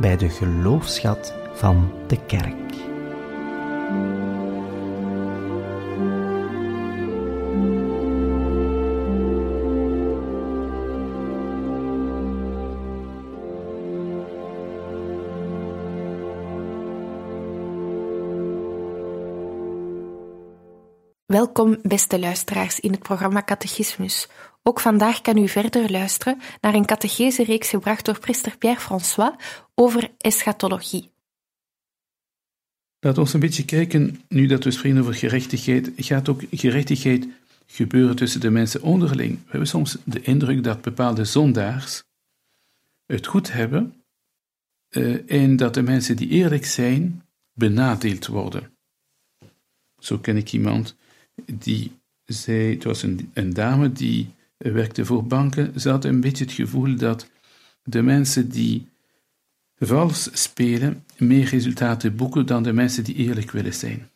bij de geloofschat van de kerk. Welkom, beste luisteraars, in het programma Catechismus. Ook vandaag kan u verder luisteren naar een catechese-reeks gebracht door priester Pierre-François over eschatologie. Laten we een beetje kijken, nu dat we spreken over gerechtigheid, gaat ook gerechtigheid gebeuren tussen de mensen onderling. We hebben soms de indruk dat bepaalde zondaars het goed hebben uh, en dat de mensen die eerlijk zijn benadeeld worden. Zo ken ik iemand die zei, het was een, dame die werkte voor banken, ze had een beetje het gevoel dat de mensen die vals spelen meer resultaten boeken dan de mensen die eerlijk willen zijn.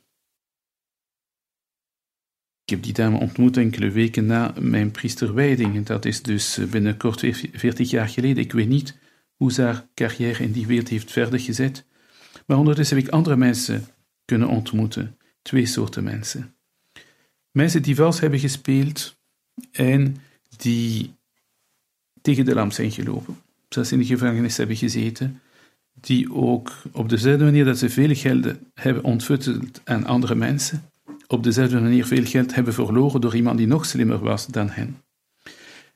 Ik heb die dame ontmoet enkele weken na mijn priesterwijding, dat is dus binnenkort 40 jaar geleden. Ik weet niet hoe ze haar carrière in die wereld heeft verder gezet, maar ondertussen heb ik andere mensen kunnen ontmoeten, twee soorten mensen. Mensen die vals hebben gespeeld en die tegen de lamp zijn gelopen. Zelfs in de gevangenis hebben gezeten, die ook op dezelfde manier dat ze veel geld hebben ontfutseld aan andere mensen, op dezelfde manier veel geld hebben verloren door iemand die nog slimmer was dan hen.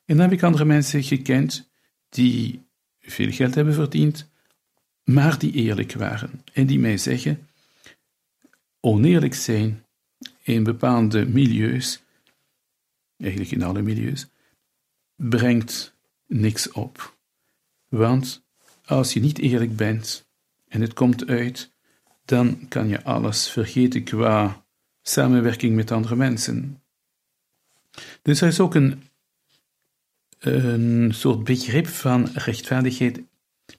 En dan heb ik andere mensen gekend die veel geld hebben verdiend, maar die eerlijk waren en die mij zeggen: oneerlijk zijn in bepaalde milieus, eigenlijk in alle milieus, brengt niks op. Want als je niet eerlijk bent en het komt uit, dan kan je alles vergeten qua samenwerking met andere mensen. Dus er is ook een, een soort begrip van rechtvaardigheid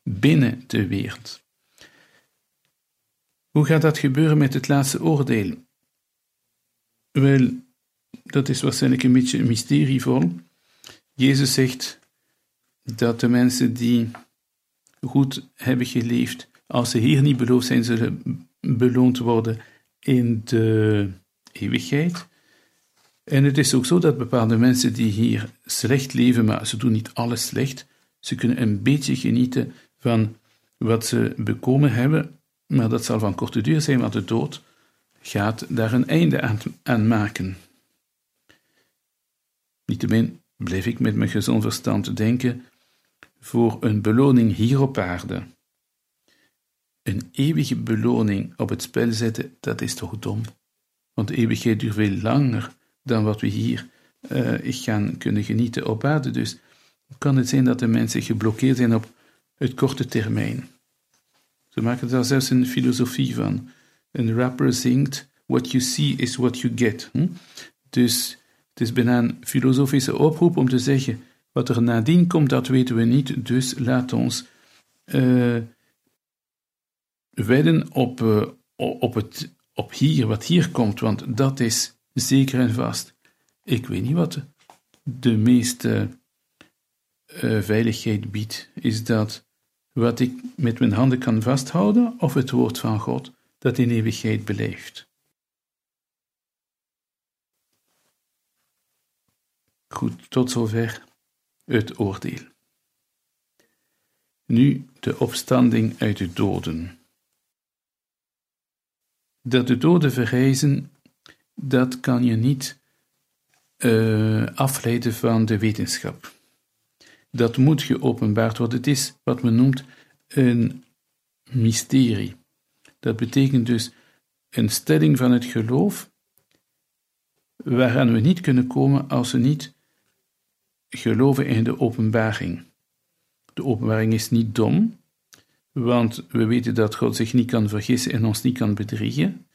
binnen de wereld. Hoe gaat dat gebeuren met het laatste oordeel? Wel, dat is waarschijnlijk een beetje mysterievol. Jezus zegt dat de mensen die goed hebben geleefd, als ze hier niet beloofd zijn, zullen beloond worden in de eeuwigheid. En het is ook zo dat bepaalde mensen die hier slecht leven, maar ze doen niet alles slecht, ze kunnen een beetje genieten van wat ze bekomen hebben, maar dat zal van korte duur zijn, want de dood gaat daar een einde aan, aan maken. Niettemin bleef ik met mijn gezond verstand denken voor een beloning hier op aarde. Een eeuwige beloning op het spel zetten, dat is toch dom? Want de eeuwigheid duurt veel langer dan wat we hier uh, gaan kunnen genieten op aarde. Dus kan het zijn dat de mensen geblokkeerd zijn op het korte termijn. Ze maken daar zelfs een filosofie van. Een rapper zingt: What you see is what you get. Hm? Dus het is bijna een filosofische oproep om te zeggen: wat er nadien komt, dat weten we niet, dus laat ons uh, wedden op, uh, op, het, op hier, wat hier komt, want dat is zeker en vast. Ik weet niet wat de meeste uh, veiligheid biedt. Is dat wat ik met mijn handen kan vasthouden, of het woord van God dat in eeuwigheid beleeft? Goed, tot zover het oordeel. Nu de opstanding uit de doden. Dat de doden verrijzen, dat kan je niet uh, afleiden van de wetenschap. Dat moet geopenbaard worden. Het is wat men noemt een mysterie. Dat betekent dus een stelling van het geloof waaraan we niet kunnen komen als we niet geloven in de openbaring. De openbaring is niet dom, want we weten dat God zich niet kan vergissen en ons niet kan bedriegen.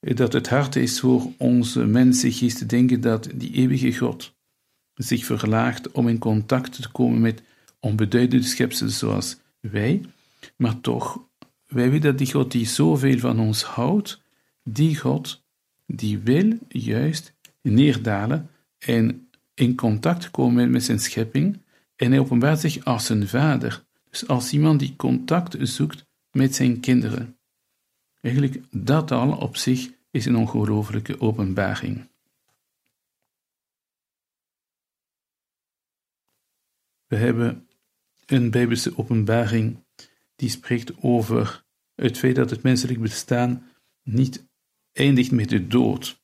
Dat het hard is voor onze mensengeest te denken dat die eeuwige God zich verlaagt om in contact te komen met onbeduidende schepselen zoals wij, maar toch, wij weten dat die God die zoveel van ons houdt, die God, die wil juist neerdalen en in contact komen met zijn schepping en hij openbaart zich als een vader, dus als iemand die contact zoekt met zijn kinderen. Eigenlijk dat al op zich is een ongelooflijke openbaring. We hebben een Bijbelse openbaring die spreekt over het feit dat het menselijk bestaan niet eindigt met de dood.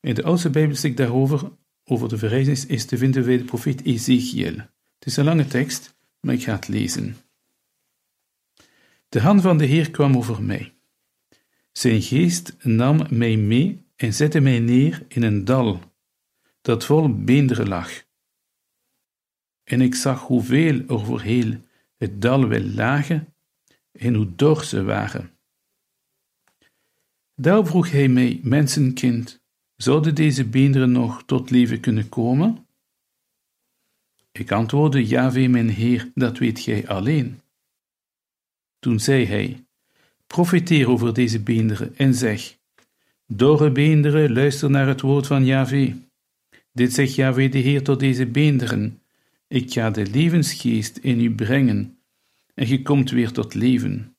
In de oudste Bijbel spreekt daarover, over de verrijzenis, is te vinden bij de profeet Ezekiel. Het is een lange tekst, maar ik ga het lezen. De hand van de Heer kwam over mij. Zijn geest nam mij mee en zette mij neer in een dal, dat vol beenderen lag. En ik zag hoeveel er voor heel het dal wel lagen en hoe dor ze waren. Daar vroeg hij mij, mensenkind, zouden deze beenderen nog tot leven kunnen komen? Ik antwoordde, Jaweh, mijn Heer, dat weet gij alleen. Toen zei hij, profeteer over deze beenderen en zeg, dorre beenderen, luister naar het woord van Jaweh. Dit zegt Jaweh de Heer tot deze beenderen, ik ga de levensgeest in u brengen, en je komt weer tot leven.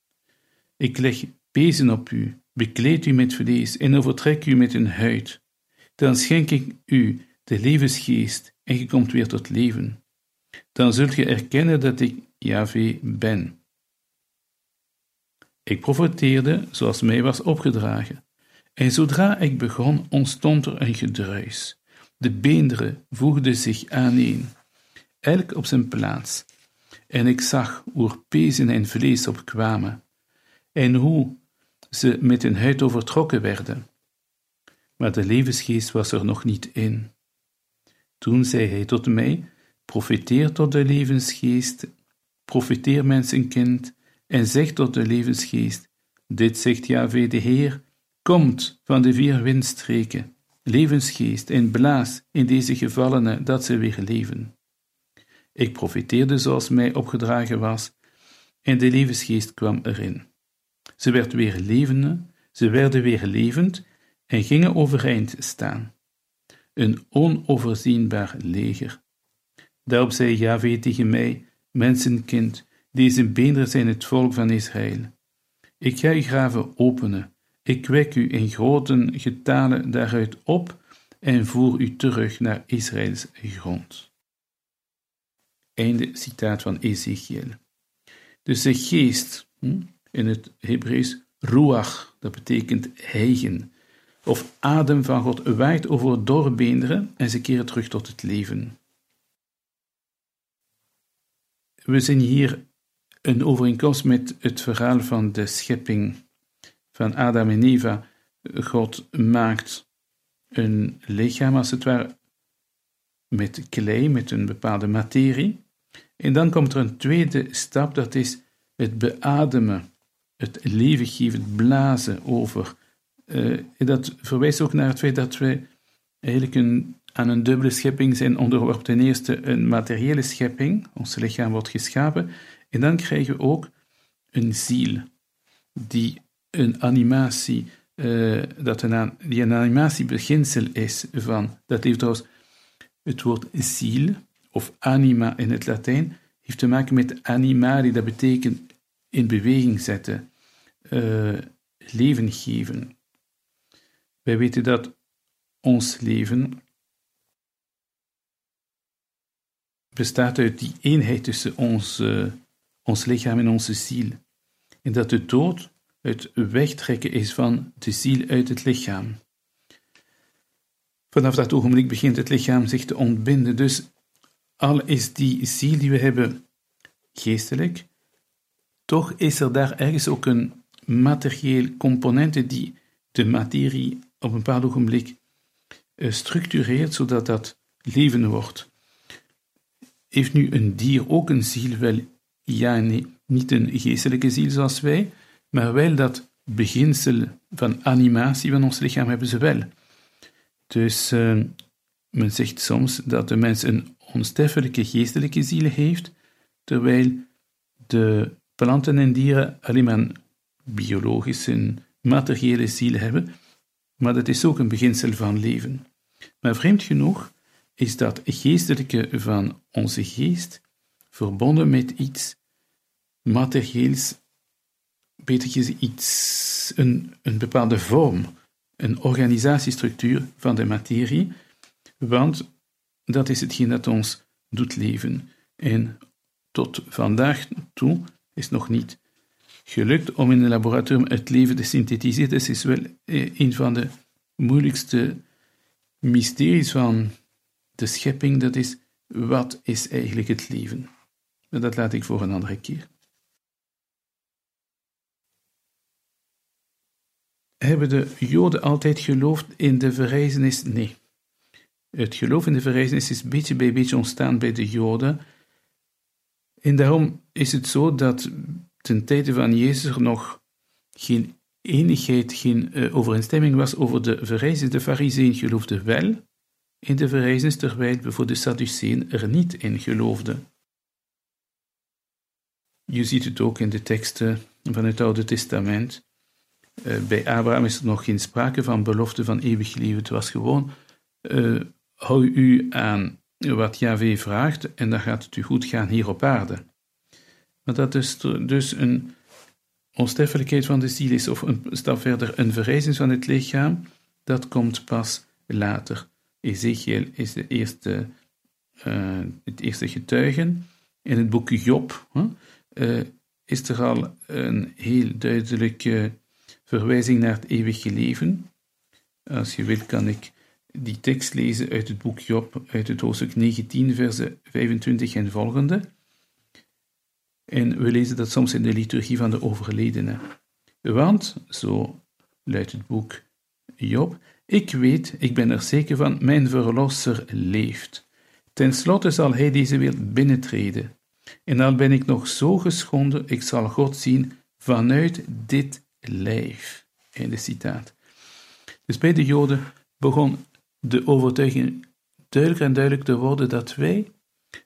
Ik leg pezen op u, bekleed u met vlees en overtrek u met een huid. Dan schenk ik u de levensgeest en je komt weer tot leven. Dan zult je erkennen dat ik Yahweh ben. Ik profeteerde zoals mij was opgedragen. En zodra ik begon, ontstond er een gedruis. De beenderen voegden zich aaneen, elk op zijn plaats. En ik zag hoe pezen en vlees opkwamen, en hoe ze met hun huid overtrokken werden. Maar de levensgeest was er nog niet in. Toen zei hij tot mij: Profiteer tot de levensgeest, profiteer mensenkind, en zeg tot de levensgeest: Dit zegt Jahwe de Heer: Komt van de vier windstreken, levensgeest, en blaas in deze gevallenen dat ze weer leven. Ik profiteerde zoals mij opgedragen was, en de levensgeest kwam erin. Ze werd weer levende, ze werden weer levend en gingen overeind staan. Een onoverzienbaar leger. Daarop zei Yahweh tegen mij, mensenkind, deze beenderen zijn het volk van Israël. Ik ga uw graven openen, ik wek u in grote getalen daaruit op en voer u terug naar Israëls grond. Einde citaat van Ezekiel. Dus de geest, hm, in het Hebreeuws ruach, dat betekent hijgen, of adem van God, waait over doorbeenderen en ze keren terug tot het leven. We zien hier een overeenkomst met het verhaal van de schepping van Adam en Eva. God maakt een lichaam, als het ware, met klei, met een bepaalde materie. En dan komt er een tweede stap, dat is het beademen het leven geven, het blazen over. Uh, dat verwijst ook naar het feit dat we eigenlijk een, aan een dubbele schepping zijn onderworpen. Ten eerste een materiële schepping, ons lichaam wordt geschapen, en dan krijgen we ook een ziel, die een animatie, uh, dat een, die een animatiebeginsel is van, dat heeft trouwens het woord ziel, of anima in het Latijn, heeft te maken met animali, dat betekent in beweging zetten, uh, leven geven. Wij weten dat ons leven bestaat uit die eenheid tussen ons, uh, ons lichaam en onze ziel. En dat de dood het wegtrekken is van de ziel uit het lichaam. Vanaf dat ogenblik begint het lichaam zich te ontbinden. Dus al is die ziel die we hebben geestelijk, toch is er daar ergens ook een materieel componenten die de materie op een bepaald ogenblik uh, structureert, zodat dat leven wordt. Heeft nu een dier ook een ziel? Wel, ja niet een geestelijke ziel zoals wij, maar wel dat beginsel van animatie van ons lichaam hebben ze wel. Dus men zegt soms dat de mens een onsterfelijke geestelijke ziel heeft, terwijl de planten en dieren alleen maar een biologische, materiële ziel hebben, maar dat is ook een beginsel van leven. Maar vreemd genoeg is dat geestelijke van onze geest verbonden met iets materieels, beter gezegd, iets, een, een bepaalde vorm, een organisatiestructuur van de materie, want dat is hetgeen dat ons doet leven. En tot vandaag toe is nog niet gelukt om in een laboratorium het leven te synthetiseren. Dat is wel eh, een van de moeilijkste mysteries van de schepping. Dat is, wat is eigenlijk het leven? Dat laat ik voor een andere keer. Hebben de Joden altijd geloofd in de verrijzenis? Nee. Het geloof in de verrijzenis is beetje bij beetje ontstaan bij de Joden. En daarom is het zo dat ten tijde van Jezus nog geen enigheid, geen uh, overeenstemming was over de verrijzenis. De fariseeën geloofden wel in de verrijzenis, terwijl bijvoorbeeld de Sadduceeën er niet in geloofden. Je ziet het ook in de teksten van het Oude Testament. Uh, bij Abraham is er nog geen sprake van belofte van eeuwig leven. Het was gewoon, uh, hou u aan wat Yahweh vraagt en dan gaat het u goed gaan hier op aarde. Maar dat is dus een onsterfelijkheid van de ziel is, of een stap verder, een verrijzenis van het lichaam, dat komt pas later. Ezekiel is de eerste, uh, het eerste getuigen. In het boek Job is er al een heel duidelijke verwijzing naar het eeuwige leven. Als je wilt, kan ik die tekst lezen uit het boek Job, uit het hoofdstuk 19, versen 25 en volgende. En we lezen dat soms in de liturgie van de overledenen. Want, zo luidt het boek Job, ik weet, ik ben er zeker van, mijn verlosser leeft. Ten slotte zal hij deze wereld binnentreden. En al ben ik nog zo geschonden, ik zal God zien vanuit dit lijf. Einde citaat. Dus bij de Joden begon de overtuiging duidelijker en duidelijk te worden dat wij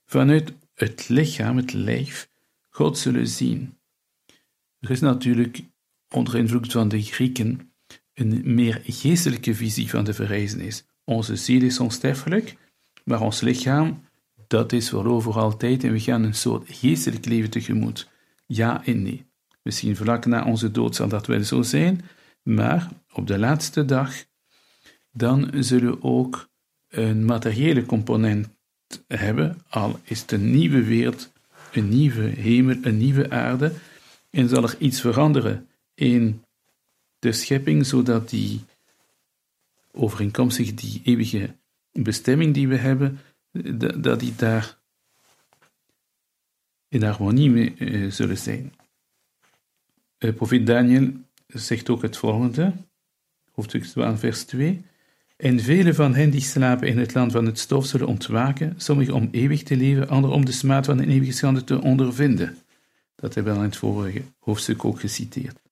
vanuit het lichaam, het lijf, God zullen zien. Er is natuurlijk onder invloed van de Grieken een meer geestelijke visie van de verrijzenis. Onze ziel is onsterfelijk, maar ons lichaam, dat is voor altijd en we gaan een soort geestelijk leven tegemoet. Ja en nee. Misschien vlak na onze dood zal dat wel zo zijn, maar op de laatste dag, dan zullen we ook een materiële component hebben, al is het een nieuwe wereld een nieuwe hemel, een nieuwe aarde, en zal er iets veranderen in de schepping, zodat die overeenkomstig die eeuwige bestemming die we hebben, dat die daar in harmonie mee uh, zullen zijn. Uh, profeet Daniel zegt ook het volgende, hoofdstuk 12, vers 2. En vele van hen die slapen in het land van het stof zullen ontwaken, sommigen om eeuwig te leven, anderen om de smaad van een eeuwige schande te ondervinden. Dat hebben we al in het vorige hoofdstuk ook geciteerd.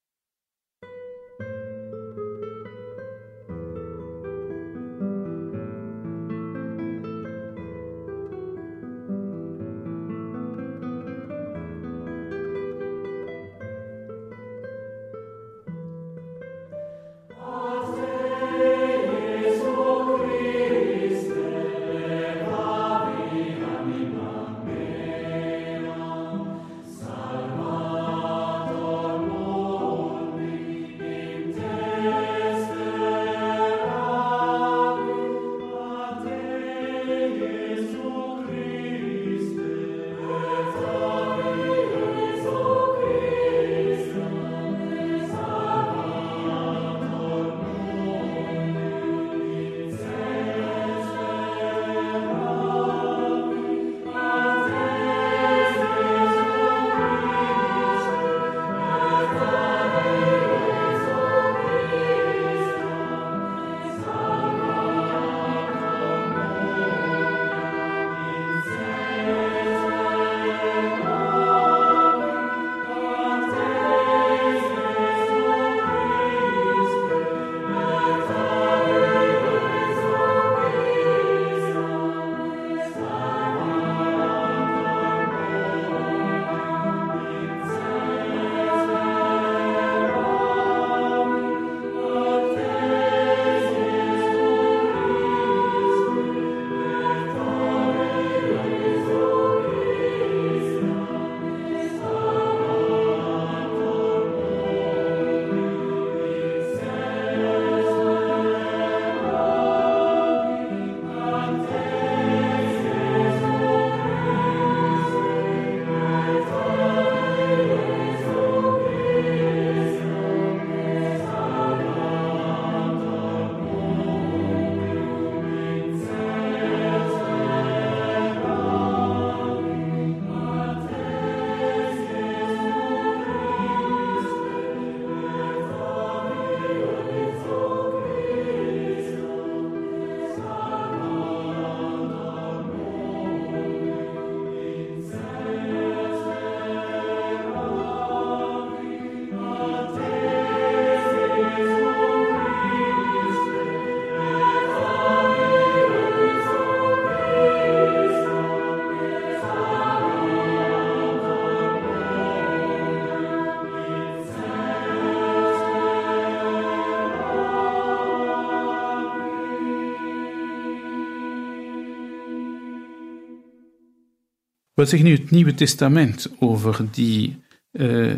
Wat zegt nu het Nieuwe Testament over die uh,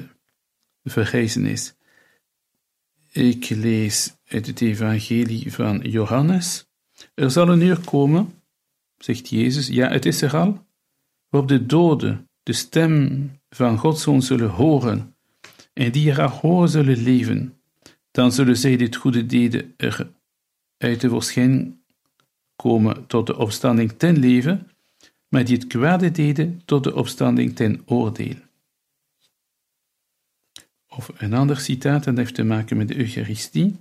verrijzenis? Ik lees uit het Evangelie van Johannes. Er zal een uur komen, zegt Jezus, ja, het is er al, waarop de doden de stem van Gods Zoon zullen horen, en die er horen zullen leven. Dan zullen zij dit goede deden er uit de verschijning komen tot de opstanding ten leven, maar die het kwade deden tot de opstanding ten oordeel. Of een ander citaat, dat heeft te maken met de Eucharistie.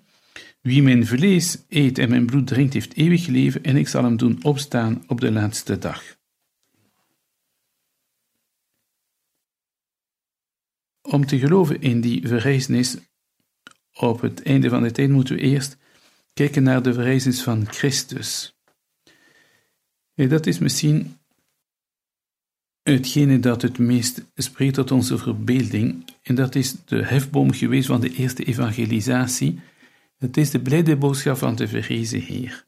Wie mijn vlees eet en mijn bloed drinkt, heeft eeuwig leven, en ik zal hem doen opstaan op de laatste dag. Om te geloven in die verrijzenis op het einde van de tijd moeten we eerst kijken naar de verrijzenis van Christus. En dat is misschien hetgene dat het meest spreekt tot onze verbeelding, en dat is de hefboom geweest van de eerste evangelisatie. Het is de blijde boodschap van de verrezen Heer.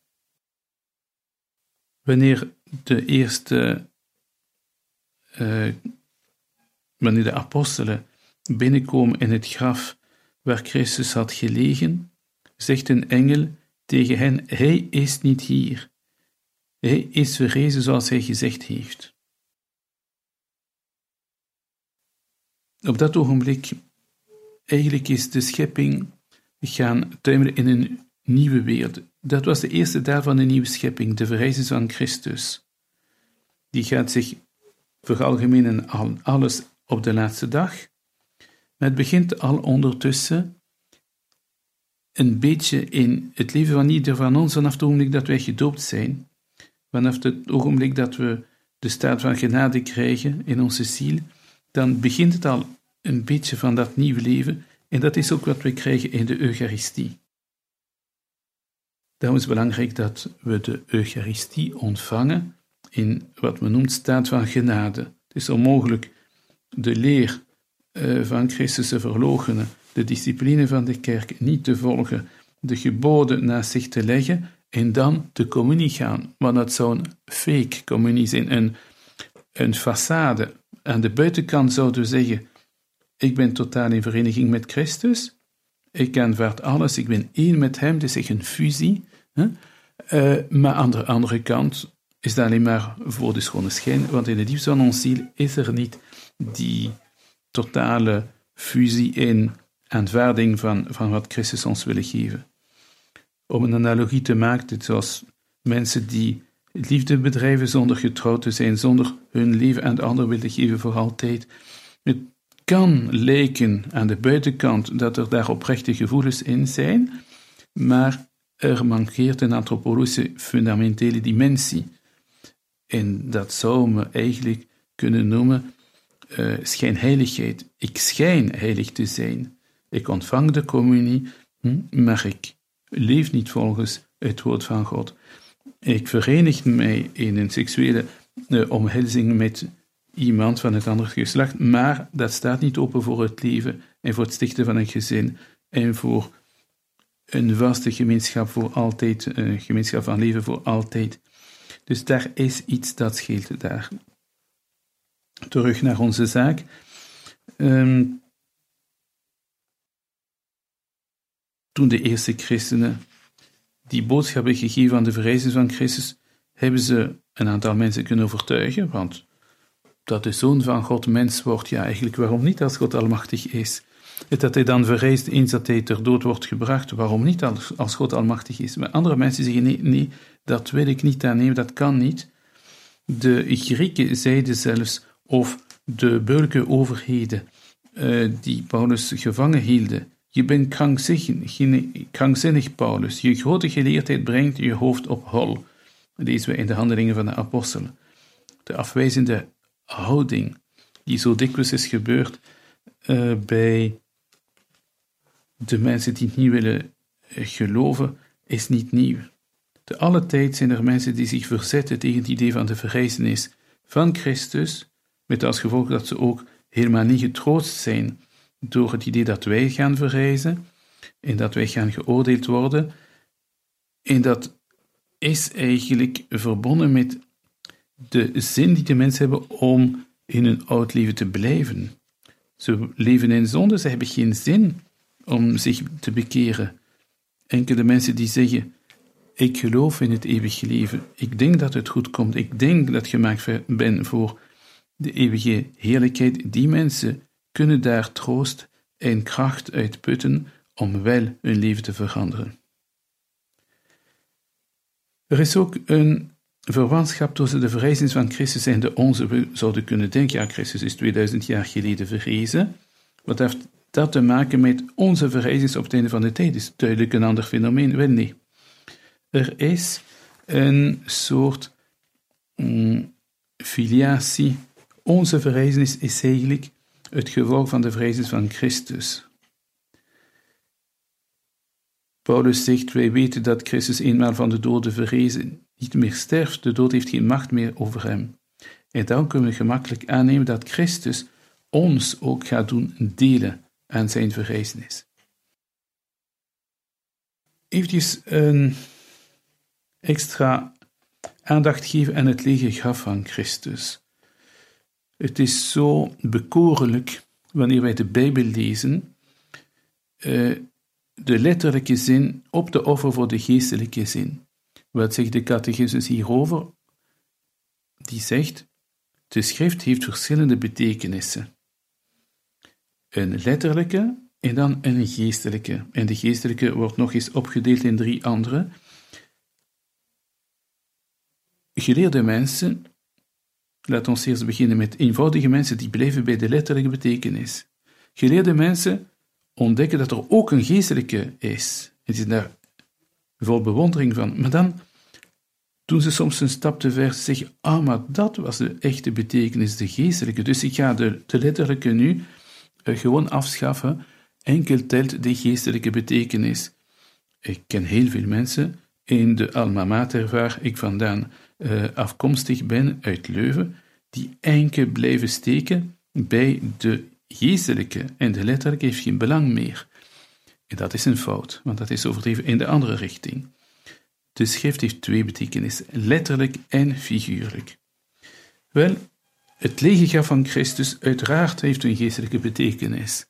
Wanneer de eerste, uh, wanneer de apostelen binnenkomen in het graf waar Christus had gelegen, zegt een engel tegen hen: Hij is niet hier. Hij is verrezen zoals hij gezegd heeft. Op dat ogenblik, eigenlijk is de schepping gaan tuimelen in een nieuwe wereld. Dat was de eerste dag van een nieuwe schepping, de verrijzenis van Christus. Die gaat zich veralgemenen aan alles op de laatste dag. Maar het begint al ondertussen een beetje in het leven van ieder van ons vanaf het ogenblik dat wij gedoopt zijn, vanaf het ogenblik dat we de staat van genade krijgen in onze ziel, dan begint het al een beetje van dat nieuwe leven en dat is ook wat we krijgen in de Eucharistie. Daarom is het belangrijk dat we de Eucharistie ontvangen in wat men noemt staat van genade. Het is onmogelijk de leer eh, van Christus te verloochenen, de discipline van de kerk niet te volgen, de geboden naast zich te leggen en dan de communie gaan. Want dat zou een fake communie zijn, een, een façade. Aan de buitenkant zouden we zeggen: Ik ben totaal in vereniging met Christus. Ik aanvaard alles, ik ben één met Hem, dus is een fusie. Hè? Uh, maar aan de andere kant is dat alleen maar voor de schone schijn, want in de diepste van ons ziel is er niet die totale fusie in aanvaarding van, van wat Christus ons wil geven. Om een analogie te maken, zoals mensen die liefde bedrijven zonder getrouwd te zijn, zonder hun leven aan de ander willen geven voor altijd. Het kan lijken aan de buitenkant dat er daar oprechte gevoelens in zijn, maar er mankeert een antropologische fundamentele dimensie. En dat zou me eigenlijk kunnen noemen uh, schijnheiligheid. Ik schijn heilig te zijn. Ik ontvang de communie, hm, maar ik leef niet volgens het woord van God. Ik verenig mij in een seksuele uh, omhelzing met iemand van het andere geslacht, maar dat staat niet open voor het leven en voor het stichten van een gezin en voor een vaste gemeenschap voor altijd, een gemeenschap van leven voor altijd. Dus daar is iets dat scheelt daar terug naar onze zaak. Um, toen de eerste christenen die boodschap hebben gegeven aan de verrijzenis van Christus, hebben ze een aantal mensen kunnen overtuigen, want dat de Zoon van God mens wordt, ja, eigenlijk waarom niet als God almachtig is? Dat hij dan verrijst eens dat hij ter dood wordt gebracht, waarom niet als, God almachtig is? Maar andere mensen zeggen, nee, nee, dat wil ik niet aannemen, dat kan niet. De Grieken zeiden zelfs, of de burgerlijke overheden uh, die Paulus gevangen hielden. Je bent krankzinnig, krankzinnig, Paulus. Je grote geleerdheid brengt je hoofd op hol. Lezen we in de handelingen van de apostelen. De afwijzende houding die zo dikwijls is gebeurd uh, bij de mensen die het niet willen eh, geloven, is niet nieuw. Te alle tijd zijn er mensen die zich verzetten tegen het idee van de verrijzenis van Christus met als gevolg dat ze ook helemaal niet getroost zijn door het idee dat wij gaan verrijzen en dat wij gaan geoordeeld worden. En dat is eigenlijk verbonden met de zin die de mensen hebben om in een oud leven te blijven. Ze leven in zonde, ze hebben geen zin om zich te bekeren. Enkele mensen die zeggen: Ik geloof in het eeuwige leven, ik denk dat het goed komt, ik denk dat ik gemaakt ben voor de eeuwige heerlijkheid. Die mensen kunnen daar troost en kracht uit putten om wel hun leven te veranderen. Er is ook een verwantschap tussen de verrijzenis van Christus en de onze. We zouden kunnen denken, ja, Christus is 2000 jaar geleden verrezen. Wat heeft dat te maken met onze verrijzenis op het einde van de tijd? Is duidelijk een ander fenomeen? Wel, nee. Er is een soort mm, filiatie. Onze verrijzenis is eigenlijk het gevolg van de verrijzenis van Christus. Paulus zegt, wij weten dat Christus eenmaal van de doden verrezen niet meer sterft, de dood heeft geen macht meer over hem. En dan kunnen we gemakkelijk aannemen dat Christus ons ook gaat doen delen aan zijn verrijzenis. Even een extra aandacht geven aan het lege graf van Christus. Het is zo bekorelijk wanneer wij de Bijbel lezen, uh, de letterlijke zin op de offer voor de geestelijke zin. Wat zegt de catechismus hierover? Die zegt, de schrift heeft verschillende betekenissen. Een letterlijke en dan een geestelijke. En de geestelijke wordt nog eens opgedeeld in drie andere. Geleerde mensen, laten we eerst beginnen met eenvoudige mensen die blijven bij de letterlijke betekenis. Geleerde mensen ontdekken dat er ook een geestelijke is. En ze daar vol bewondering van. Maar dan doen ze soms een stap te ver. Ze zeggen, ah, maar dat was de echte betekenis, de geestelijke. Dus ik ga de, letterlijke nu uh, gewoon afschaffen. Enkel telt de geestelijke betekenis. Ik ken heel veel mensen in de alma mater waar ik vandaan uh, afkomstig ben, uit Leuven, die enkel blijven steken bij de geestelijke en de letterlijke heeft geen belang meer. En dat is een fout, want dat is overdreven in de andere richting. De schrift heeft twee betekenissen, letterlijk en figuurlijk. Wel, het lege van Christus uiteraard heeft een geestelijke betekenis.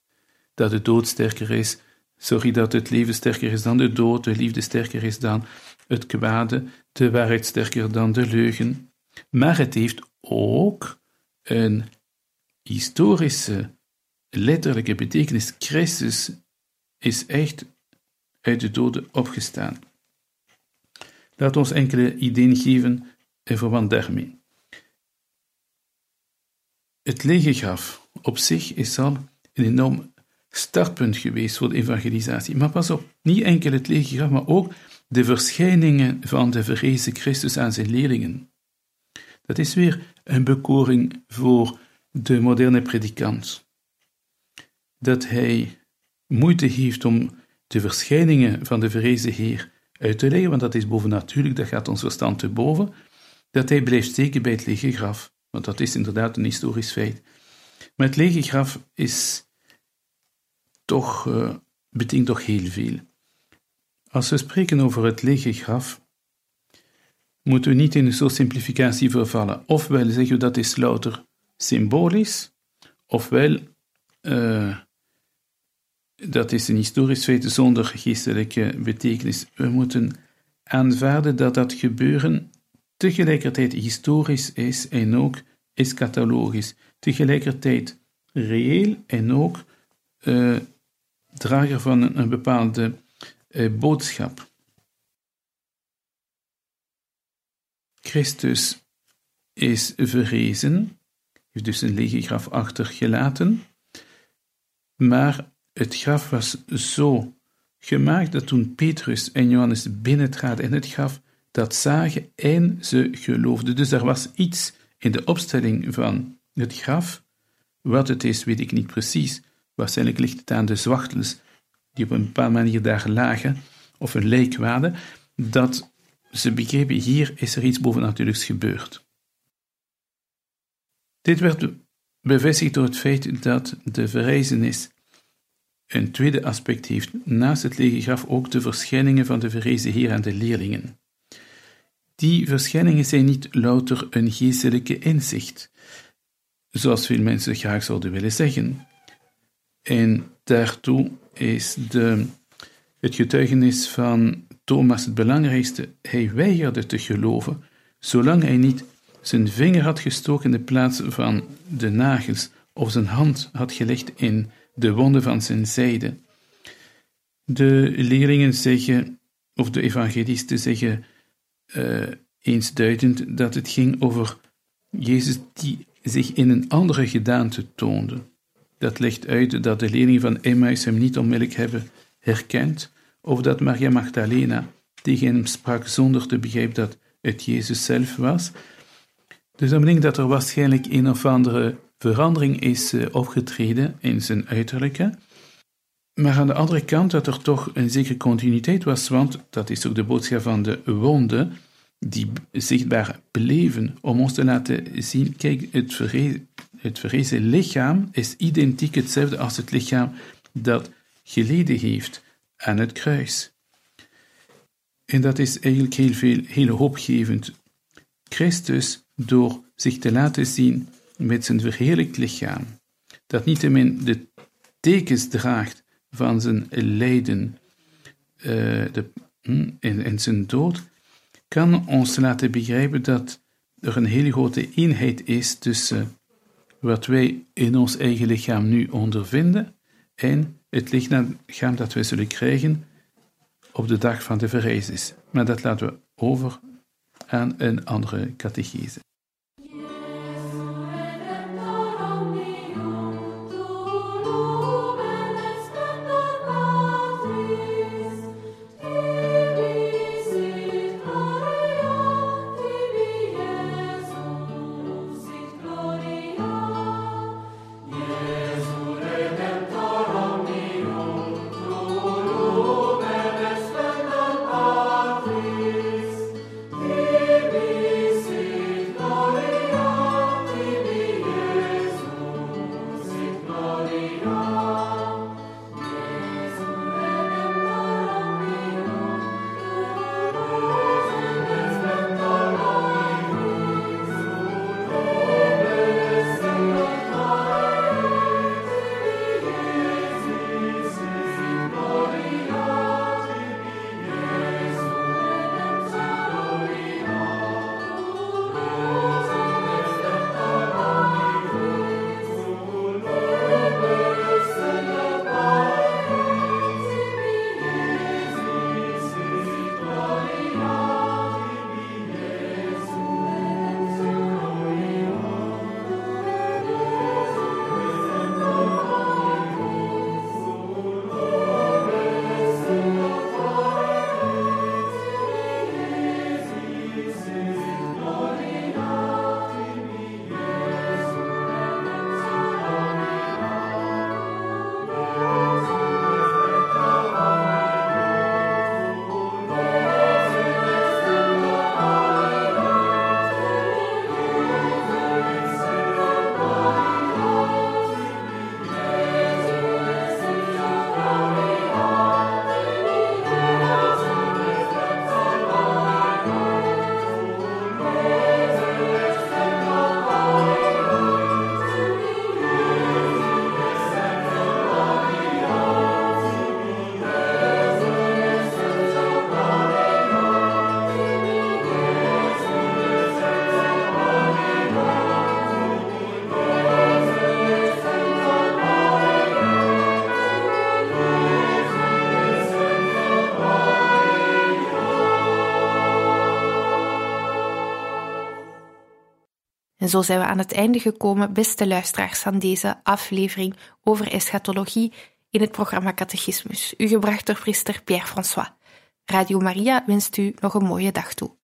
Dat de dood sterker is, sorry dat het leven sterker is dan de dood, de liefde sterker is dan het kwade, de waarheid sterker dan de leugen. Maar het heeft ook een historische letterlijke betekenis. Christus is echt uit de doden opgestaan. Laat ons enkele ideeën geven in verband daarmee. Het lege graf op zich is al een enorm startpunt geweest voor de evangelisatie. Maar pas op, niet enkel het lege graf, maar ook de verschijningen van de verrezen Christus aan zijn leerlingen. Dat is weer een bekoring voor de moderne predikant dat hij moeite heeft om de verschijningen van de verrezen Heer uit te leggen, want dat is bovennatuurlijk, dat gaat ons verstand te boven, dat hij blijft steken bij het lege graf, want dat is inderdaad een historisch feit. Maar het lege graf is toch, uh, betekent toch heel veel. Als we spreken over het lege graf, moeten we niet in een soort simplificatie vervallen. Ofwel zeggen we dat is louter symbolisch, ofwel uh, dat is een historisch feit zonder geestelijke betekenis. We moeten aanvaarden dat dat gebeuren tegelijkertijd historisch is en ook eschatologisch. Tegelijkertijd reëel en ook uh, drager van een, bepaalde uh, boodschap. Christus is verrezen, heeft dus een lege graf achtergelaten, maar het graf was zo gemaakt dat toen Petrus en Johannes binnentraden in het graf, dat zagen en ze geloofden. Dus er was iets in de opstelling van het graf. Wat het is, weet ik niet precies. Waarschijnlijk ligt het aan de zwachtels die op een bepaalde manier daar lagen, of een lijk waren, dat ze begrepen, hier is er iets bovennatuurlijks gebeurd. Dit werd bevestigd door het feit dat de verrijzenis een tweede aspect heeft naast het lege graf ook de verschijningen van de verrezen Heer aan de leerlingen. die verschijningen zijn niet louter een geestelijke inzicht, zoals veel mensen graag zouden willen zeggen. En daartoe is de, het getuigenis van Thomas het belangrijkste. Hij weigerde te geloven, zolang hij niet zijn vinger had gestoken in de plaats van de nagels of zijn hand had gelegd in de wonden van zijn zijde. De leerlingen zeggen, of de evangelisten zeggen uh, eensduidend dat het ging over Jezus die zich in een andere gedaante toonde. Dat legt uit dat de leerlingen van Emmaus hem niet onmiddellijk hebben herkend, of dat Maria Magdalena tegen hem sprak zonder te begrijpen dat het Jezus zelf was. Dus dat betekent dat er waarschijnlijk een of andere verandering is uh, opgetreden in zijn uiterlijke. Maar aan de andere kant dat er toch een zekere continuïteit was, want dat is ook de boodschap van de wonden, die zichtbaar bleven, om ons te laten zien, kijk, het, het verrezen lichaam is identiek hetzelfde als het lichaam dat geleden heeft aan het kruis. En dat is eigenlijk heel, veel, heel hoopgevend. Christus, door zich te laten zien met zijn verheerlijkt lichaam, dat niettemin de tekens draagt van zijn lijden uh, de, hm, en, en zijn dood, kan ons laten begrijpen dat er een hele grote eenheid is tussen wat wij in ons eigen lichaam nu ondervinden en het lichaam dat wij zullen krijgen op de dag van de verrijzenis. Maar dat laten we over aan een andere catechese. En zo zijn we aan het einde gekomen, beste luisteraars, van deze aflevering over eschatologie in het programma Catechismus, u gebracht door priester Pierre François. Radio Maria wenst u nog een mooie dag toe.